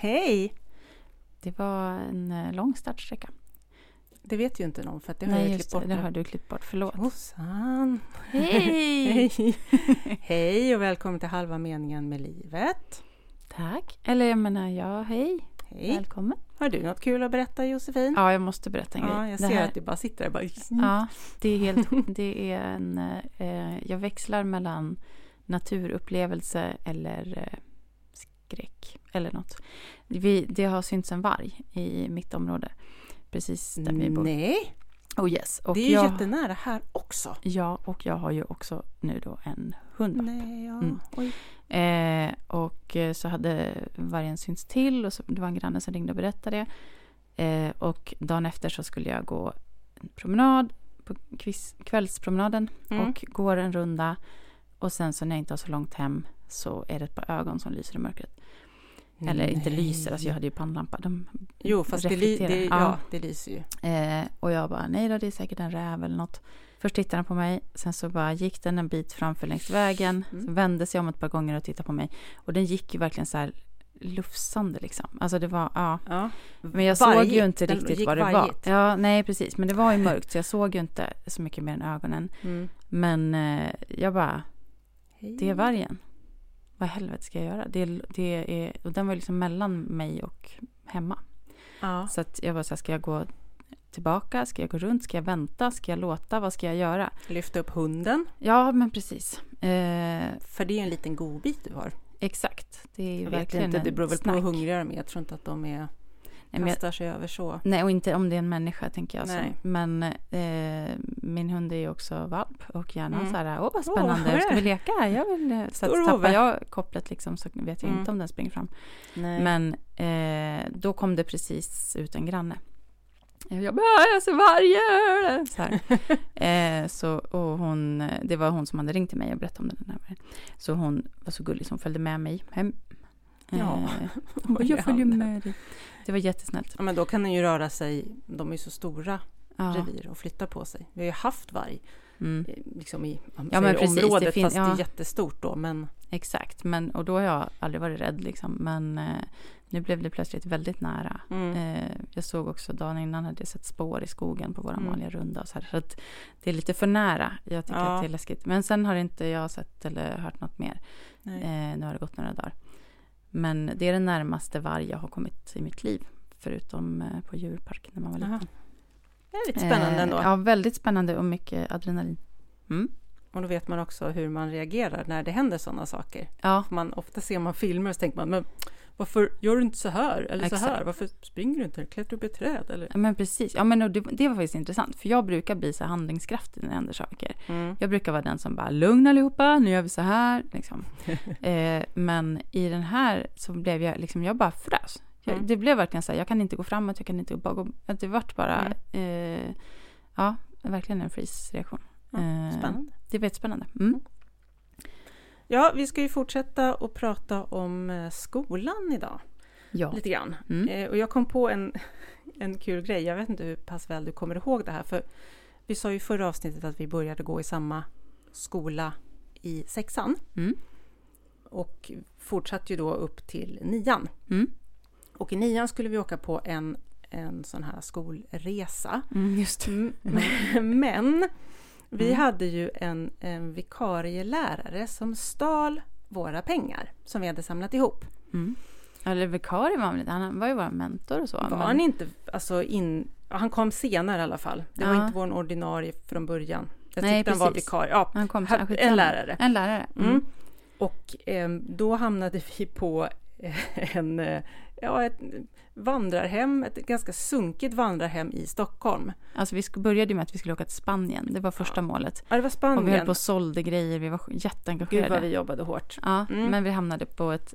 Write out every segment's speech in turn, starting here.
Hej! Det var en eh, lång startsträcka. Det vet ju inte någon för att det har Nej, jag klippt bort. det. Det nu. har du klippt bort. Förlåt. Jossan! Hej! Hej! Och välkommen till Halva meningen med livet. Tack. Eller jag menar, ja, hej. Hej! Välkommen. Har du något kul att berätta Josefin? Ja, jag måste berätta en grej. Ja, jag Det ser här- att du bara sitter där bara... Ja, det är helt... Det är en... Eh, jag växlar mellan naturupplevelse eller eh, skräck eller något. Vi, det har synts en varg i mitt område. Precis där vi bor. Nej, Oh yes. Och det är ju jag, jättenära här också. Ja, och jag har ju också nu då en hund. Nej, ja. Mm. Eh, och eh, så hade vargen synts till och så, det var en granne som ringde och berättade det. Eh, och dagen efter så skulle jag gå en promenad på kviss, kvällspromenaden Mm. och går en runda. Och sen så när jag inte har så långt hem så är det ett par ögon som lyser i mörkret. Eller inte lyser, alltså jag hade ju pannlampa. De Jo, fast det, det, Ja. ja, det lyser ju. Eh, och jag bara, nej då, det är säkert en räv eller något. Först tittade den på mig, sen så bara gick den en bit framför längs vägen. Mm. Så vände sig om ett par gånger och tittade på mig. Och den gick ju verkligen så här lufsande liksom. Alltså det var, ja. Ja. Men jag såg Vargigt. ju inte riktigt vad det vargigt. var. Ja, nej precis. Men det var ju mörkt så jag såg ju inte så mycket mer än ögonen. Mm. Men eh, jag bara, Hej. det är vargen. Vad i helvete ska jag göra? Det, det är, och den var liksom mellan mig och hemma. Ja. Så att jag var så här, ska jag gå tillbaka? Ska jag gå runt? Ska jag vänta? Ska jag låta? Vad ska jag göra? Lyfta upp hunden, Ja, men precis. Eh, för det är en liten godbit du har. exakt. Det är Jag vet verkligen inte, det beror väl på snack. hur hungriga de är. Jag tror inte att de är, Nej, men jag, kastar sig över så. nej, och inte om det är en människa, tänker jag. Så. Nej. Men eh, min hund är ju också valp och gärna Mm. så här, åh vad spännande, ska vi leka? Jag vill... eh, Så att tappar jag kopplet liksom så vet jag Mm. inte om den springer fram. Nej. Men eh, då kom det precis ut en granne. Jag bara, "Ah, jag ser vargen! Så, eh, så, och hon, det var hon som hade ringt till mig och berättat om den här. Så hon var så gullig hon följde med mig hem. Eh, Ja. Oj, jag följer med dig. Det var jättesnällt. Ja, men då kan den ju röra sig, de är ju så stora Ja. revir och flytta på sig. Vi har ju haft varg Mm, eh, liksom i Ja, men precis, det området, fin- fast det ja. är jättestort då. Men exakt, men, och då har jag aldrig varit rädd liksom. Men eh, nu blev det plötsligt väldigt nära. mm. Eh, jag såg också dagen innan hade jag sett spår i skogen på vår Mm. vanliga runda. Så här, så att det är lite för nära. Jag tycker Ja. att det är läskigt. Men sen har inte jag sett eller hört något mer. Eh, nu har det gått några dagar. Men det är det närmaste varg jag har kommit i mitt liv. Förutom eh, på djurpark när man var liten. det är lite spännande ändå. Eh, ja, väldigt spännande och mycket adrenalin. Mm. Och då vet man också hur man reagerar när det händer sådana saker. Ja, Man, ofta ser man filmer och så tänker man, men varför gör du inte så här? Eller så här? Exakt. Varför springer du inte? Klättrar du upp i träd? Eller? ja, men precis. Ja, men det, det var faktiskt intressant. För jag brukar bli så handlingskraftig när det händer saker. Mm. Jag brukar vara den som bara, lugn allihopa, nu gör vi så här. Liksom. eh, men i den här så blev jag, liksom, jag bara frös. Jag, Mm. Det blev verkligen så här, jag kan inte gå framåt, jag kan inte gå... att Det vart bara, eh, ja, verkligen en freeze-reaktion. Ja, Eh, Spännande. Det var jättespännande. Mm. Ja, vi ska ju fortsätta att prata om eh, skolan idag. Ja. Lite grann. Mm. Eh, och jag kom på en, en kul grej. Jag vet inte hur pass väl du kommer ihåg det här. För vi sa ju i förra avsnittet att vi började gå i samma skola i sexan. Mm. Och fortsatte ju då upp till nian. Mm. Och i nian skulle vi åka på en, en sån här skolresa. Mm, just Mm, Men vi Mm. hade ju en, en vikarielärare som stal våra pengar som vi hade samlat ihop. Mm. Eller vikarie var han inte, han var ju vår mentor och så. Var men- han inte, alltså in, han kom senare i alla fall. Det var Ja. inte vår ordinarie från början. Jag Nej, tyckte han var vikarie. Ja, han kom, en lärare. En lärare. Mm. Mm. Och ehm, då hamnade vi på eh, en, eh, ja, ett vandrarhem, ett ganska sunkigt vandrarhem i Stockholm. Alltså vi började med att vi skulle åka till Spanien. Det var första målet. Ja, det var Och vi Spanien. höll på och sålde grejer. Vi var Gud jätteengagerade. vad vi jobbade hårt. Ja, Mm. men vi hamnade på ett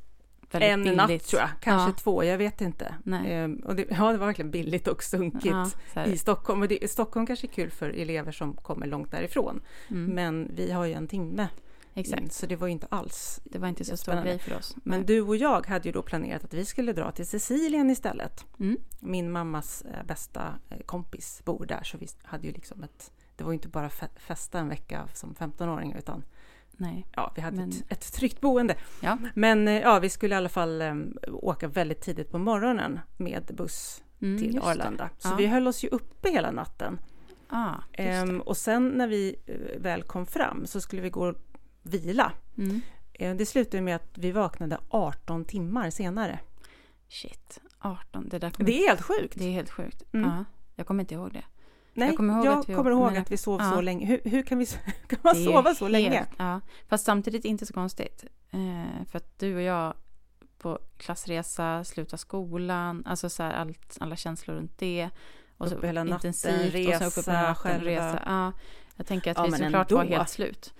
väldigt En billigt... natt tror jag, kanske Ja. två, jag vet inte. Nej. Ehm, och det, ja, det var verkligen billigt och sunkigt Ja, i Stockholm. Och det, Stockholm kanske är kul för elever som kommer långt därifrån. mm, Men vi har ju en timme, exakt. så det var inte alls. Det var inte så stor grej för oss. Men Nej. du och jag hade ju då planerat att vi skulle dra till Sicilien istället. Mm. Min mammas eh, bästa eh, kompis bor där, så vi hade ju liksom ett... Det var ju inte bara fe- festa en vecka som 15-åring, utan Nej. Ja, vi hade Men- ett, ett tryggt boende. Ja. Men eh, ja, vi skulle i alla fall eh, åka väldigt tidigt på morgonen med buss Mm, till det. Arlanda. Så Ja. vi höll oss ju uppe hela natten. Ah, det. Ehm, och sen när vi väl kom fram så skulle vi gå vila. Mm. Eh, det slutade med att vi vaknade 18 timmar senare. Shit, 18. Det där kommer... Det är helt sjukt! det är helt sjukt. Mm. Ja, jag kommer inte ihåg det. Nej, jag kommer ihåg ihåg, att vi jag kommer ihåg att vi sov Ja. så länge. Hur, hur kan, vi, kan man Det sova så helt- länge? Ja, fast samtidigt inte så konstigt. Eh, för att du och jag på klassresa, sluta skolan, alltså så här allt, alla känslor runt det. Och så Uppe hela natten, intensivt och så uppe på resa natten, själva. resa. Ja, jag tänker att Ja, vi såklart ändå. var helt slut.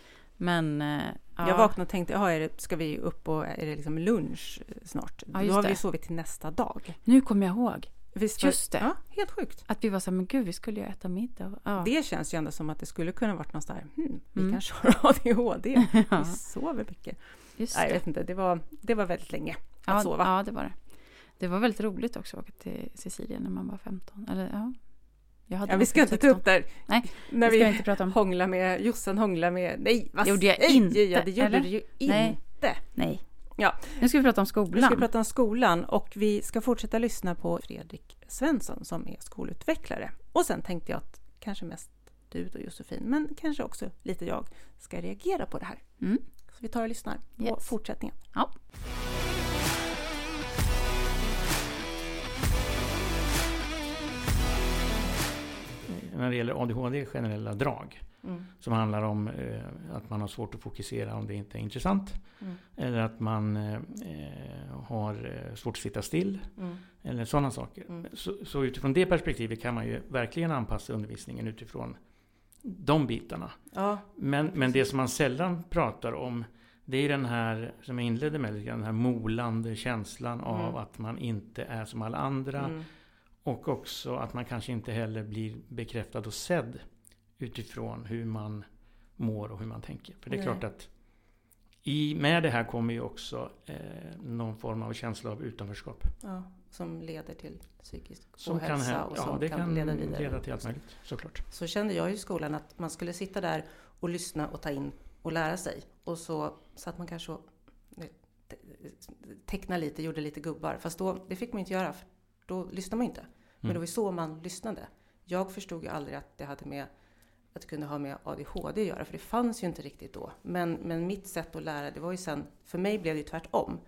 Men eh, ja, Jag vaknade och tänkte, är det, ska vi upp och är det liksom lunch snart? Ja, Då har vi det. sovit till nästa dag. nu kommer jag ihåg Visst var- Just det. Ja, helt sjukt. att vi var så här, men gud, vi skulle ju äta middag. Ja. Det känns ju ändå som att det skulle kunna varit något där, hmm, vi Mm. kanske har ADHD. Ja, Vi sover mycket. just Nej, jag det. vet inte, det var, det var väldigt länge att Ja, sova. ja, det var det. Det var väldigt roligt också att åka till Sicilien när man var 15. Eller ja, Ja, vi ska inte ta 16. upp där. Nej, när vi vi inte prata om. hångla med, Jossan hångla med, nej vad Gjorde jag inte, jag? Det gjorde eller? du ju Nej. inte. Nej. Ja. Nu ska vi prata om Nu skolan. ska vi prata om skolan och vi ska fortsätta lyssna på Fredrik Svensson som är skolutvecklare. Och sen tänkte jag att kanske mest du då Josefin, men kanske också lite jag, ska reagera på det här. Mm. Så vi tar och lyssnar på Yes. fortsättningen. Ja. När det gäller ADHD generella drag. Mm. Som handlar om eh, att man har svårt att fokusera om det inte är intressant. Mm. Eller att man eh, har eh, svårt att sitta still. Mm. Eller sådana saker. Mm. Så, så utifrån det perspektivet kan man ju verkligen anpassa undervisningen utifrån de bitarna. Ja, Men, men det som man sällan pratar om det är den här, som jag inledde med, den här molande känslan av Mm. att man inte är som alla andra. Och också att man kanske inte heller blir bekräftad och sedd utifrån hur man mår och hur man tänker. För det är Nej. klart att i, med det här kommer ju också eh, någon form av känsla av utanförskap. ja, som leder till psykisk Som ohälsa hä- och ja, som det kan, kan leda vidare. leda till allt möjligt, såklart. Så kände jag i skolan att man skulle sitta där och lyssna och ta in och lära sig. Och så satt man kanske och eh, te- tecknade lite, gjorde lite gubbar. Fast då, det fick man inte göra, för då lyssnade man inte. Men Mm. det var ju så man lyssnade. Jag förstod ju aldrig att det hade med att det kunde ha med ADHD att göra, för det fanns ju inte riktigt då. Men, men mitt sätt att lära, det var ju sen, för mig blev det ju tvärtom.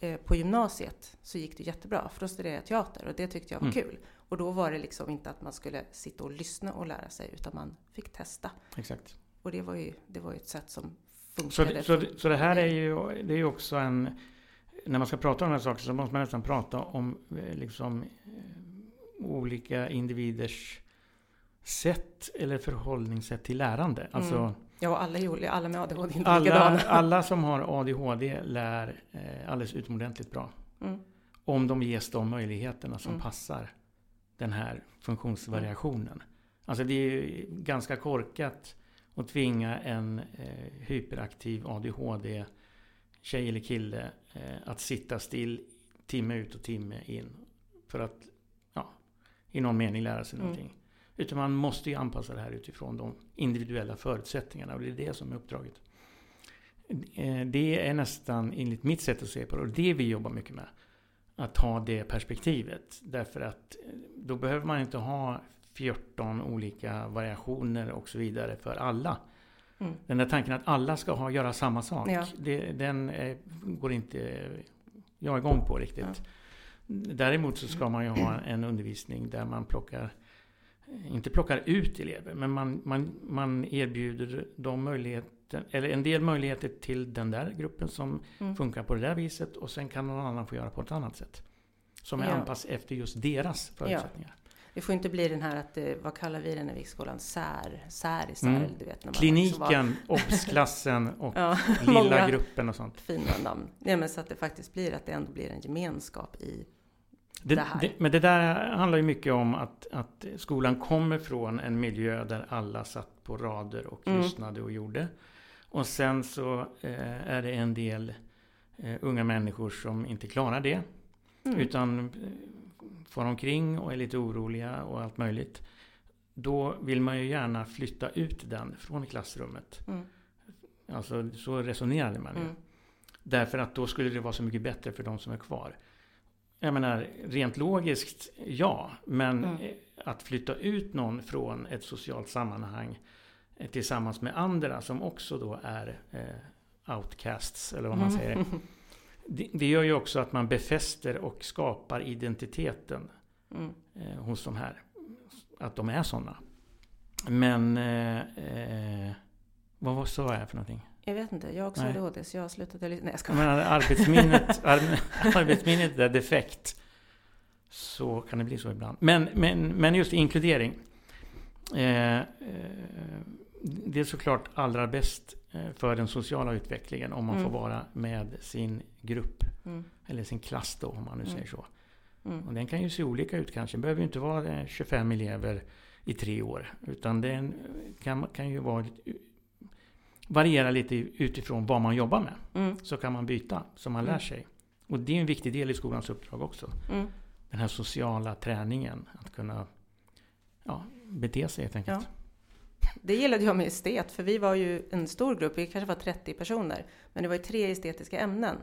Eh, på gymnasiet så gick det jättebra, för då studerade jag teater och det tyckte jag var Mm. kul. Och då var det liksom inte att man skulle sitta och lyssna och lära sig, utan man fick testa. Exakt. Och det var ju, det var ju ett sätt som Så, funkade. så, det- så det här är ju, det är ju också en... När man ska prata om de här sakerna så måste man nästan prata om eh, liksom, eh, olika individers sätt eller förhållningssätt till lärande. Alltså, Mm. Ja, och alla, alla med ADHD är inte alla, likadana. alla som har ADHD lär eh, alldeles utomordentligt bra. Mm. Om de ges de möjligheterna som Mm. passar den här funktionsvariationen. Alltså det är ju ganska korkat att tvinga en eh, hyperaktiv ADHD tjej eller kille eh, att sitta still timme ut och timme in. För att ja, i någon mening lära sig Mm. någonting. Utan man måste ju anpassa det här utifrån de individuella förutsättningarna och det är det som är uppdraget. Eh, Det är nästan, enligt mitt sätt att se på det, och det vi jobbar mycket med. Att ha det perspektivet. Därför att eh, då behöver man inte ha 14 olika variationer och så vidare för alla. Mm. Den där tanken att alla ska ha, göra samma sak, Ja. det, den eh, går inte jag igång på riktigt. Ja. Däremot så ska man ju ha en undervisning där man plockar inte plockar ut elever, men man, man, man erbjuder dem möjligheten, eller en del möjligheter till den där gruppen som Mm. funkar på det där viset och sen kan någon annan få göra på ett annat sätt. Som är Ja. anpassat efter just deras förutsättningar. Det får inte bli den här att, eh, vad kallar vi den i skolan, sär, särisar, Mm. eller du vet. När man Kliniken, obs-klassen och Ja, lilla gruppen och sånt. fina namn. Nej, men så att det faktiskt blir att det ändå blir en gemenskap i... Det, det här. det, men det där handlar ju mycket om att, att skolan kommer från en miljö där alla satt på rader och Mm. lyssnade och gjorde. Och sen så eh, är det en del eh, unga människor som inte klarar det. Mm. Utan eh, far omkring och är lite oroliga och allt möjligt. Då vill man ju gärna flytta ut den från klassrummet. Mm. Alltså, så resonerade man ju. Mm. Därför att då skulle det vara så mycket bättre för de som är kvar. Jag menar, rent logiskt, ja. Men Mm. att flytta ut någon från ett socialt sammanhang eh, tillsammans med andra som också då är eh, outcasts, eller vad man säger. Det, det gör ju också att man befäster och skapar identiteten Mm. eh, hos de här. Att de är sådana. Men eh, eh, vad var sa jag för någonting? Jag vet inte, jag har också. ADHD så jag slutade lite... Nej jag skojar. menar, arbetsminnet, ar, arbetsminnet är defekt. Så kan det bli så ibland. Men, men, men just inkludering. Eh, eh, det är såklart allra bäst för den sociala utvecklingen om man Mm. får vara med sin grupp. Mm. Eller sin klass då om man nu Mm. säger så. Mm. Och den kan ju se olika ut kanske. Det behöver ju inte vara eh, 25 elever i tre år. Utan den kan, kan ju vara variera lite utifrån vad man jobbar med. Mm. Så kan man byta, så man lär Mm. sig. Och det är en viktig del i skolans uppdrag också. Den här sociala träningen. Att kunna ja, bete sig helt enkelt. Det gillade jag med estet, för vi var ju en stor grupp, vi kanske var 30 personer. Men det var ju tre estetiska ämnen,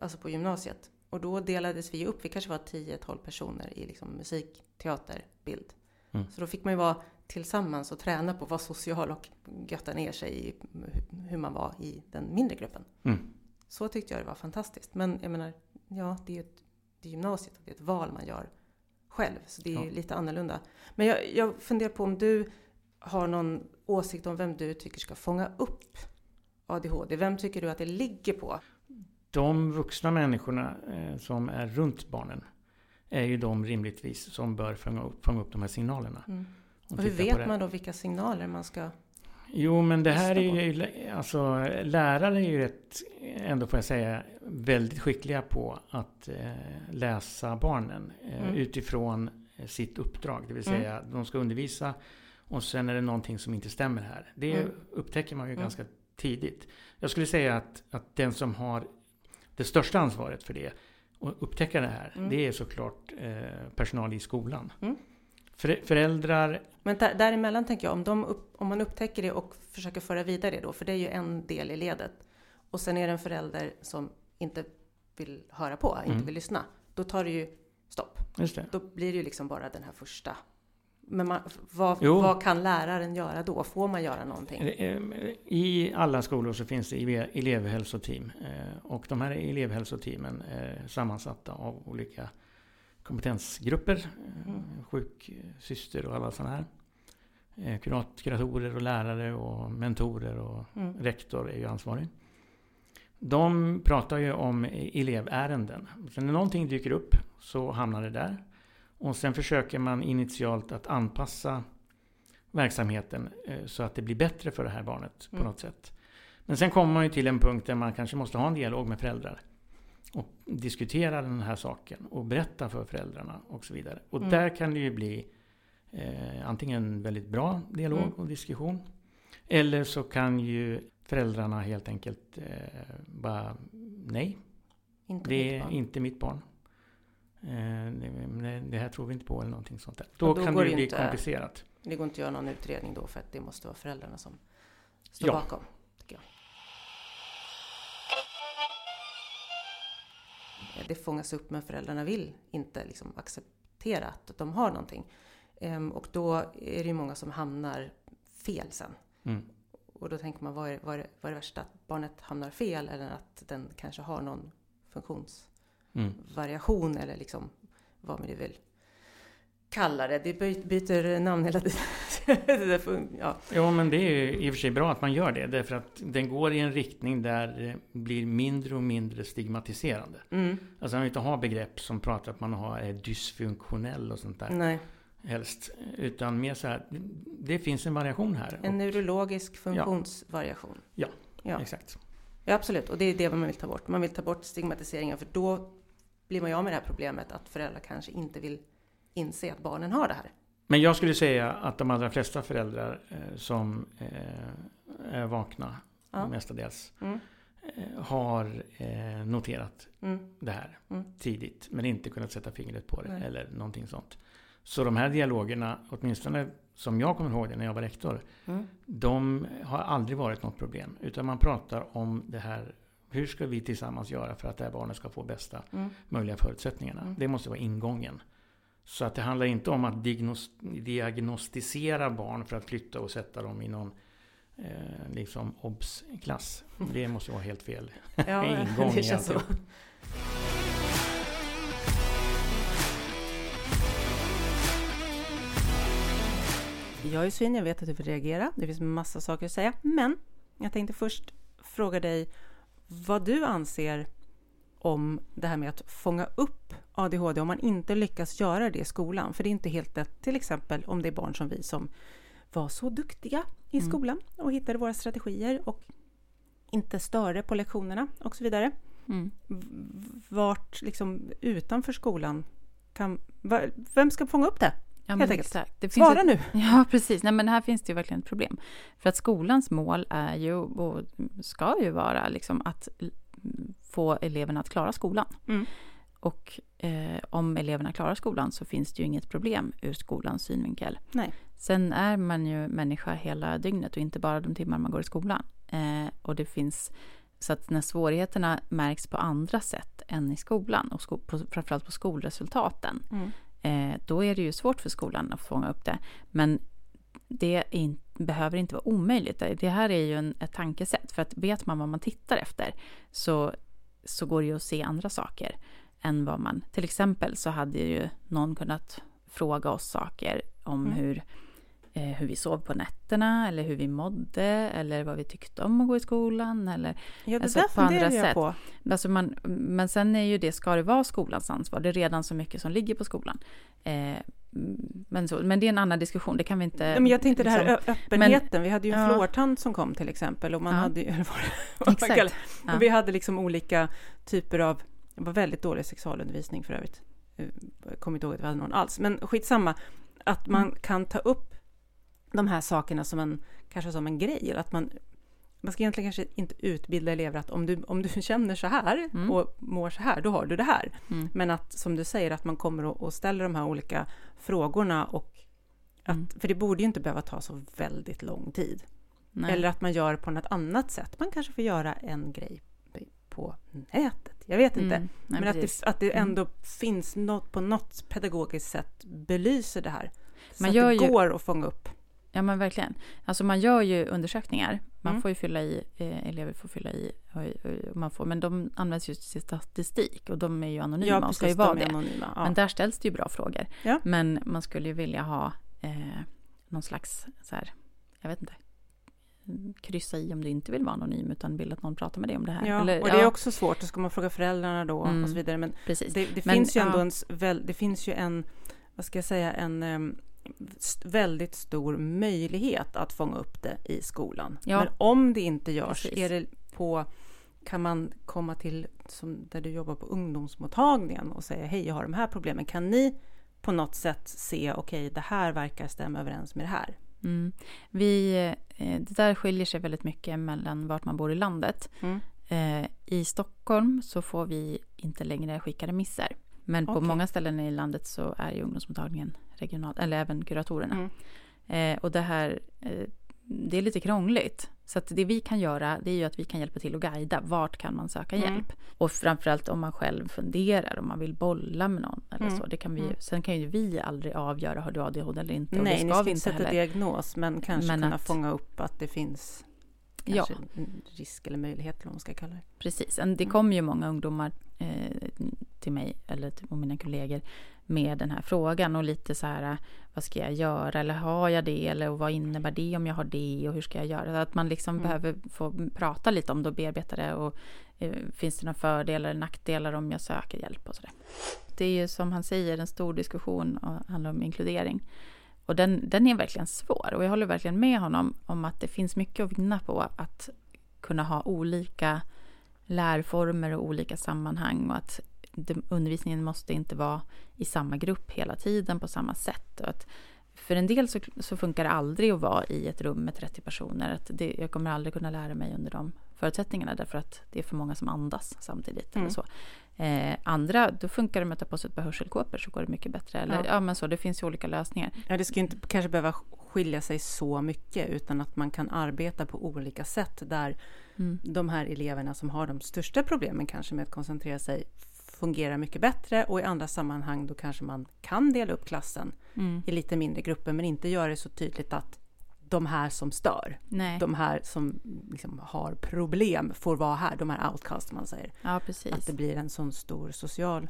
alltså på gymnasiet. Och då delades vi upp, vi kanske var 10-12 personer i liksom musik, teater, bild. Mm. Så då fick man ju vara tillsammans och träna på att vara social och götta ner sig i hur man var i den mindre gruppen. Mm. Så tyckte jag det var fantastiskt. Men jag menar, ja, det är ju ett, det är gymnasiet och det är ett val man gör själv. Så det är Ja. lite annorlunda. Men jag, jag funderar på om du har någon åsikt om vem du tycker ska fånga upp ADHD. Vem tycker du att det ligger på? De vuxna människorna eh, som är runt barnen är ju de rimligtvis som bör fånga upp, fånga upp de här signalerna. Mm. Och hur vet man då vilka signaler man ska... Jo, men det här är ju, alltså lärare är ju rätt, ändå får jag säga, väldigt skickliga på att eh, läsa barnen eh, Mm. utifrån sitt uppdrag. Det vill Mm. säga, de ska undervisa och sen är det någonting som inte stämmer här. Det Mm. upptäcker man ju Mm. ganska tidigt. Jag skulle säga att, att den som har det största ansvaret för det och upptäcka det här, Mm. det är såklart eh, personal i skolan. Mm. För, föräldrar Men där, däremellan tänker jag, om, de upp, om man upptäcker det och försöker föra vidare det då, för det är ju en del i ledet. Och sen är det en förälder som inte vill höra på, inte Mm. vill lyssna. Då tar det ju stopp. Då blir det ju liksom bara den här första. Men man, vad, vad kan läraren göra då? Får man göra någonting? Eh, I alla skolor så finns det elev- elevhälsoteam. eh, Och de här elevhälsoteamen är sammansatta av olika kompetensgrupper. eh, Mm. Sjuksyster och alla sådana här. Eh, Kurat, kuratorer och lärare och mentorer och Mm. rektor är ju ansvarig. De pratar ju om elevärenden. Sen när någonting dyker upp så hamnar det där. Och sen försöker man initialt att anpassa verksamheten eh, så att det blir bättre för det här barnet på Mm. något sätt. Men sen kommer man ju till en punkt där man kanske måste ha en dialog med föräldrar. Och diskutera den här saken och berätta för föräldrarna och så vidare. Och Mm. där kan det ju bli eh, antingen väldigt bra dialog Mm. och diskussion. Eller så kan ju föräldrarna helt enkelt eh, bara nej, Inte det är inte mitt barn. Eh, det, här tror vi inte på eller någonting sånt där. Då, då kan det det bli inte- komplicerat. Det går inte att göra någon utredning då för att det måste vara föräldrarna som står Ja. bakom. Jag. Det fångas upp men föräldrarna vill inte liksom acceptera att de har någonting. Ehm, och då är det ju många som hamnar fel sen. Mm. Och då tänker man, vad är, vad, är, vad är det värsta? Att barnet hamnar fel eller att den kanske har någon funktionsvariation Mm. eller liksom vad man vill kalla det. Det by- byter namn hela tiden. Ja. Jo, men det är ju i och för sig bra att man gör det. Därför att den går i en riktning där det blir mindre och mindre stigmatiserande. mm. Alltså man vill inte ha begrepp som pratar att man har, är dysfunktionell och sånt där. Nej, Helst. Utan mer så här, det finns en variation här. en Och, neurologisk funktionsvariation. Ja. Exakt. ja, absolut. Och det är det man vill ta bort. Man vill ta bort stigmatiseringen för då blir man ju av med det här problemet att föräldrar kanske inte vill inse att barnen har det här. Men jag skulle säga att de allra flesta föräldrar eh, som eh, är vakna, Ja. mestadels, Mm. eh, har noterat Mm. det här Mm. tidigt. Men inte kunnat sätta fingret på det Nej. eller någonting sånt. Så de här dialogerna, åtminstone som jag kommer ihåg det när jag var rektor, Mm. de har aldrig varit något problem. Utan man pratar om det här, hur ska vi tillsammans göra för att det här barnet ska få bästa Mm. möjliga förutsättningarna. Mm. Det måste vara ingången. Så att det handlar inte om att diagnos- diagnostisera barn för att flytta och sätta dem i någon eh, liksom obs-klass. Det måste vara helt fel. Ja, Ingång det känns så. Jag är svin, jag vet att du vill reagera. Det finns massa saker att säga. Men jag tänkte först fråga dig vad du anser om det här med att fånga upp ADHD om man inte lyckas göra det i skolan. För det är inte helt lätt, till exempel om det är barn som vi som var så duktiga i Mm. skolan och hittade våra strategier och inte störde på lektionerna och så vidare. Mm. Vart liksom utanför skolan kan... Vem ska fånga upp det? Ja, Helt enkelt. Det finns Svara ett, nu! Ja, precis. Nej, men här finns det ju verkligen ett problem. För att skolans mål är ju, och ska ju vara, liksom att få eleverna att klara skolan. Mm. Och eh, om eleverna klarar skolan så finns det ju inget problem ur skolans synvinkel. Nej. Sen är man ju människa hela dygnet och inte bara de timmar man går i skolan. Eh, och det finns, så att när svårigheterna märks på andra sätt än i skolan och sko, på, framförallt på skolresultaten, Mm. Eh, då är det ju svårt för skolan att fånga upp det. Men det in, behöver inte vara omöjligt. Det här är ju en, ett tankesätt. För att vet man vad man tittar efter så, så går det ju att se andra saker än vad man... Till exempel så hade ju någon kunnat fråga oss saker om Mm. hur, hur vi sov på nätterna eller hur vi mådde eller vad vi tyckte om att gå i skolan. Eller, Ja, det Alltså, där på andra jag sätt. på. Alltså man, men sen är ju det, ska det vara skolans ansvar? Det är redan så mycket som ligger på skolan. Eh, men, så, men det är en annan diskussion, det kan vi inte... Men jag tänkte det här liksom- öppenheten. vi hade ju en Ja. fluortant som kom till exempel. Och man Ja. hade ju, Exakt. Ja. och vi hade liksom olika typer av, det var väldigt dålig sexualundervisning för övrigt. Eh, Jag kommer inte ihåg att vi hade någon alls. Men skitsamma, att man Mm. kan ta upp de här sakerna som en, kanske som en grej. Att man, man ska egentligen kanske inte utbilda elever att om du, om du känner så här Mm. och mår så här, då har du det här. Mm. Men att som du säger, att man kommer och, och ställer de här olika frågorna och att, Mm. för det borde ju inte behöva ta så väldigt lång tid. Nej. Eller att man gör på något annat sätt. Man kanske får göra en grej på nätet. Jag vet inte. Mm. Nej, Men att det, att det Mm. ändå finns något på något pedagogiskt sätt belyser det här. Så Man att det ju- går att fånga upp. Ja men verkligen. Alltså man gör ju undersökningar. Man Mm. får ju fylla i, eh, elever får fylla i, och, och man får, men de används ju till statistik och de är ju anonyma Ja, och ska ju precis. vara De är det. anonyma. Ja. Men där ställs det ju bra frågor. Ja. Men man skulle ju vilja ha eh, någon slags, så här, jag vet inte, kryssa i om du inte vill vara anonym utan vill att någon pratar med dig om det här. Ja, Eller, och det är också svårt. Då ska man fråga föräldrarna då Mm. och så vidare. Men precis. det, det Men, finns ju ändå ja. en, väl, det finns ju en, vad ska jag säga, en st- väldigt stor möjlighet att fånga upp det i skolan. Ja. Men om det inte görs, Precis. är det på, kan man komma till, som där du jobbar på ungdomsmottagningen och säga hej, jag har de här problemen. Kan ni på något sätt se, okej, det här verkar stämma överens med det här? Mm. Vi, eh, det där skiljer sig väldigt mycket mellan vart man bor i landet. Mm. Eh, I Stockholm så får vi inte längre skicka remisser. Men på många ställen i landet så är ju ungdomsmottagningen regional, eller även kuratorerna. Mm. Eh, och det här, eh, det är lite krångligt. Så det vi kan göra, det är ju att vi kan hjälpa till att guida. Vart kan man söka Mm. hjälp? Och framförallt om man själv funderar, om man vill bolla med någon eller Mm. så. Det kan vi, Mm. Sen kan ju vi aldrig avgöra, har du ADHD eller inte? Och Nej, det ni ska ska vi inte sätta heller. diagnos, men kanske Men kunna att- fånga upp att det finns Ja. kanske en risk eller möjlighet, eller vad man ska kalla det. Precis, det Mm. kommer ju många ungdomar till mig eller till mina kollegor med den här frågan och lite så här vad ska jag göra eller har jag det eller vad innebär det om jag har det och hur ska jag göra? Så att man liksom Mm. behöver få prata lite om det och bearbeta det och eh, finns det några fördelar eller nackdelar om jag söker hjälp och sådär. Det är ju som han säger en stor diskussion och handlar om inkludering. Och den, den är verkligen svår och jag håller verkligen med honom om att det finns mycket att vinna på att kunna ha olika lärformer och olika sammanhang och att undervisningen måste inte vara i samma grupp hela tiden på samma sätt. Och att för en del så, så funkar det aldrig att vara i ett rum med 30 personer. Att det, jag kommer aldrig kunna lära mig under de förutsättningarna därför att det är för många som andas samtidigt. Mm. Eller så. Eh, andra, då funkar det med att ta på sig ett par hörselkåpor så går det mycket bättre. Eller, ja. Ja. men så, det finns ju olika lösningar. Ja, det ska inte kanske behöva skilja sig så mycket utan att man kan arbeta på olika sätt där Mm. de här eleverna som har de största problemen kanske med att koncentrera sig fungerar mycket bättre och i andra sammanhang då kanske man kan dela upp klassen Mm. i lite mindre grupper men inte göra det så tydligt att de här som stör, Nej, de här som liksom har problem får vara här, de här outcasts man säger. ja. Att det blir en sån stor social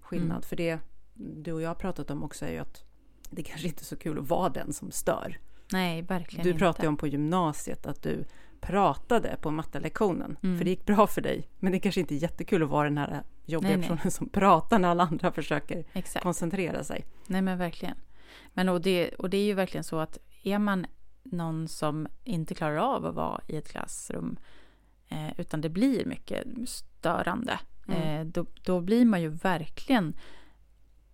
skillnad. Mm. För det du och jag har pratat om också är ju att det kanske inte är så kul att vara den som stör. Nej, verkligen Du inte. pratade ju om på gymnasiet att du pratade på mattelektionen. Mm. För det gick bra för dig. Men det kanske inte är jättekul att vara den här jobbiga Nej, nej. personen som pratar när alla andra försöker Exakt. koncentrera sig. Nej men verkligen. Men och det, och det är ju verkligen så att är man någon som inte klarar av att vara i ett klassrum eh, utan det blir mycket störande. Mm. Eh, då, då blir man ju verkligen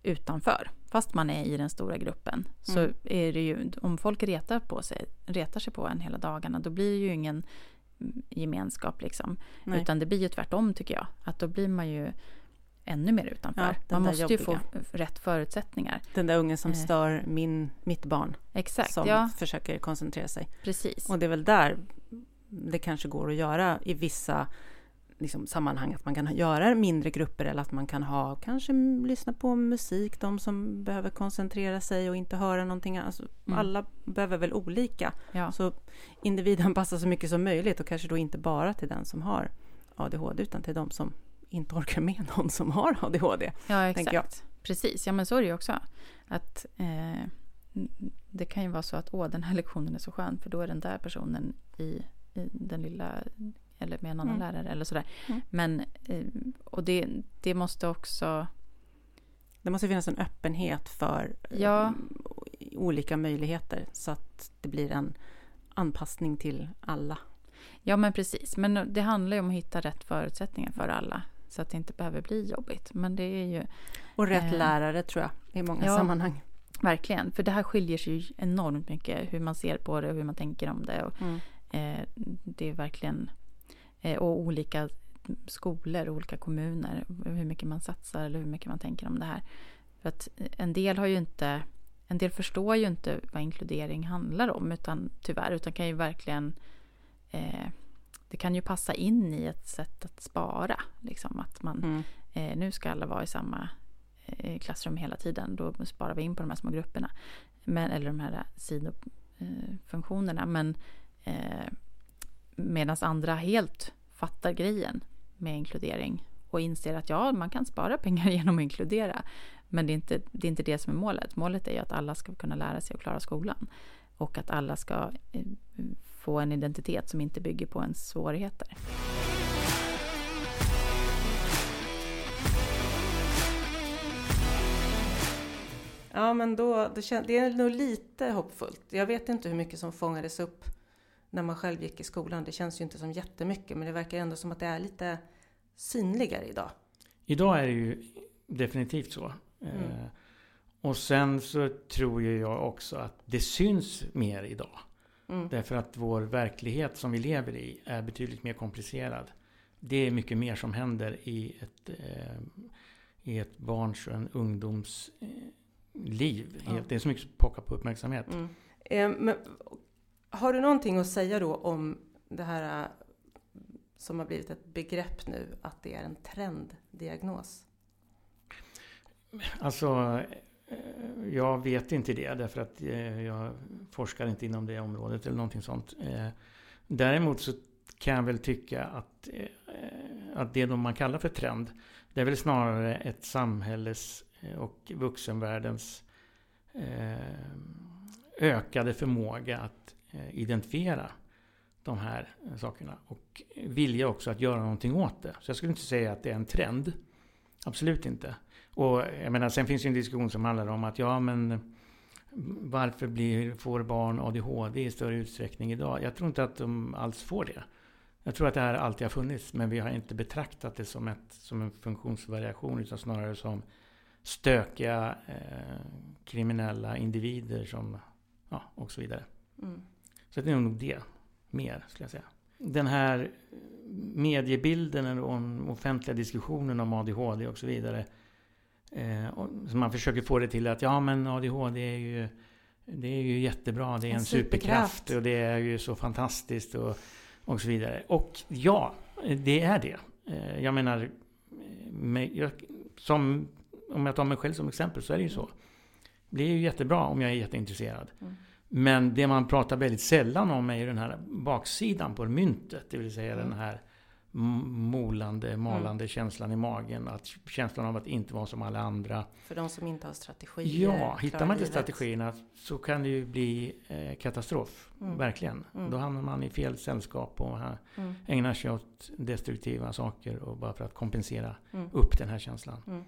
utanför. Fast man är i den stora gruppen. Så Mm. är det ju, om folk retar, på sig, retar sig på en hela dagarna då blir det ju ingen gemenskap liksom. Nej. Utan det blir ju tvärtom tycker jag. Att då blir man ju ännu mer Ja, utanför. den man måste ju få jobbiga. rätt förutsättningar. Den där ungen som Eh. stör min, mitt barn Exakt, som ja försöker koncentrera sig. precis. Och det är väl där det kanske går att göra i vissa liksom, sammanhang att man kan göra mindre grupper eller att man kan ha kanske lyssna på musik, de som behöver koncentrera sig och inte höra någonting. Alltså, Mm. Alla behöver väl olika. Ja, Så individen passar så mycket som möjligt och kanske då inte bara till den som har ADHD utan till de som inte orkar med någon som har ADHD. ja exakt. Precis, ja men så är det ju också. Att eh, det kan ju vara så att åh, den här lektionen är så skön för då är den där personen i, i den lilla eller med en annan Mm. lärare eller sådär. Mm. Men, eh, och det, det måste också, Det måste finnas en öppenhet för eh, Ja. olika möjligheter så att det blir en anpassning till alla. ja men precis. Men det handlar ju om att hitta rätt förutsättningar för alla. Så att det inte behöver bli jobbigt. Men det är ju Och rätt Eh. lärare tror jag i många Ja. sammanhang. verkligen, för det här skiljer sig ju enormt mycket hur man ser på det och hur man tänker om det. Och, Mm. Eh, det är verkligen... Eh, och olika skolor och olika kommuner. Hur mycket man satsar eller hur mycket man tänker om det här. För att en del har ju inte... En del förstår ju inte vad inkludering handlar om. Utan, tyvärr. Utan kan ju verkligen... Eh, det kan ju passa in i ett sätt att spara. Liksom att man... Mm. Eh, nu ska alla vara i samma eh, klassrum hela tiden. Då sparar vi in på de här små grupperna. Men, eller de här sidofunktionerna. Men eh, medan andra helt fattar grejen med inkludering och inser att ja, man kan spara pengar genom att inkludera. Men det är, inte, det är inte det som är målet. Målet är ju att alla ska kunna lära sig och klara skolan. Och att alla ska eh, få en identitet som inte bygger på ens svårigheter. Ja, men då, då det är nog lite hoppfullt. Jag vet inte hur mycket som fångades upp när man själv gick i skolan. Det känns ju inte som jättemycket, men det verkar ändå som att det är lite synligare idag. Idag är det ju definitivt så. Mm. Eh, och sen så tror ju jag också att det syns mer idag. Mm. Därför att vår verklighet som vi lever i är betydligt mer komplicerad. Det är mycket mer som händer i ett, eh, i ett barns och en ungdoms eh, liv. Ja. Det är så mycket som pockar på uppmärksamhet. Mm. Eh, men, har du någonting att säga då om det här äh, som har blivit ett begrepp nu, att det är en trenddiagnos? Alltså, eh, jag vet inte det därför att eh, jag forskar inte inom det området eller någonting sånt. Eh, däremot så kan jag väl tycka att, att det man kallar för trend, det är väl snarare ett samhälles och vuxenvärldens ökade förmåga att Eh, identifiera de här eh, sakerna och vilja också att göra någonting åt det. Så jag skulle inte säga att det är en trend. Absolut inte. Och jag menar, sen finns det en diskussion som handlar om att ja, men varför blir, får barn ADHD i större utsträckning idag? Jag tror inte att de alls får det. Jag tror att det här alltid har funnits, men vi har inte betraktat det som, ett, som en funktionsvariation, utan snarare som stökiga eh, kriminella individer som, ja, och så vidare. Mm. Så det är nog det, mer skulle jag säga. den här mediebilden och den offentliga diskussionen om ADHD och så vidare. Eh, och, så man försöker få det till att ja men ADHD är ju det är ju jättebra, det är en, en superkraft. superkraft och det är ju så fantastiskt och, och så vidare. Och ja, det är det. Eh, jag menar, jag, som, om jag tar mig själv som exempel så är det ju så. Det är ju jättebra om jag är jätteintresserad. Mm. Men det man pratar väldigt sällan om är ju den här baksidan på myntet. Det vill säga mm. den här molande, malande mm. känslan i magen. Att känslan av att inte vara som alla andra. För de som inte har strategier. Ja, hittar man inte strategierna så kan det ju bli eh, katastrof. Mm. Verkligen. Mm. Då hamnar man i fel sällskap och mm. ägnar sig åt destruktiva saker och bara för att kompensera mm. upp den här känslan. Mm.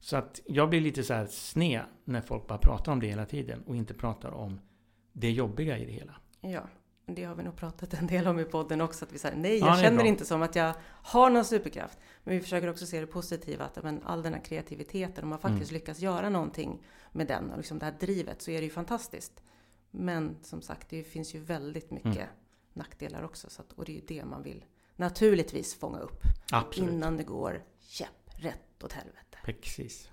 Så att jag blir lite så här sned när folk bara pratar om det hela tiden och inte pratar om det jobbiga i det hela. Ja, det har vi nog pratat en del om i podden också. Att vi säger nej, jag ja, känner inte som att jag har någon superkraft. Men vi försöker också se det positiva, att men, all den här kreativiteten, om man faktiskt mm. lyckas göra någonting med den och liksom det här drivet så är det ju fantastiskt. Men som sagt, det finns ju väldigt mycket mm. nackdelar också. Så att, och det är ju det man vill naturligtvis fånga upp. Absolut. Innan det går käpprätt åt helvete. Precis.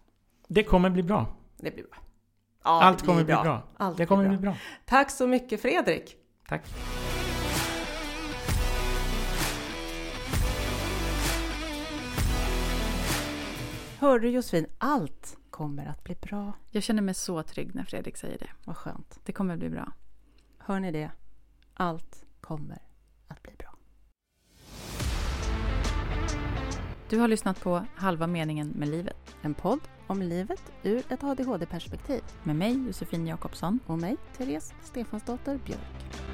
Det kommer bli bra. Det blir bra. Ja, Allt kommer bli bra. bra. Allt det kommer bli bra. bli bra. Tack så mycket Fredrik. Tack. Hör du Josefin, allt kommer att bli bra. Jag känner mig så trygg när Fredrik säger det. Vad skönt. Det kommer att bli bra. Hör ni det? Allt kommer att bli bra. Du har lyssnat på Halva meningen med livet. En podd om livet ur ett ADHD-perspektiv. Med mig Josefin Jakobsson. Och mig, Therese Stefansdotter Björk.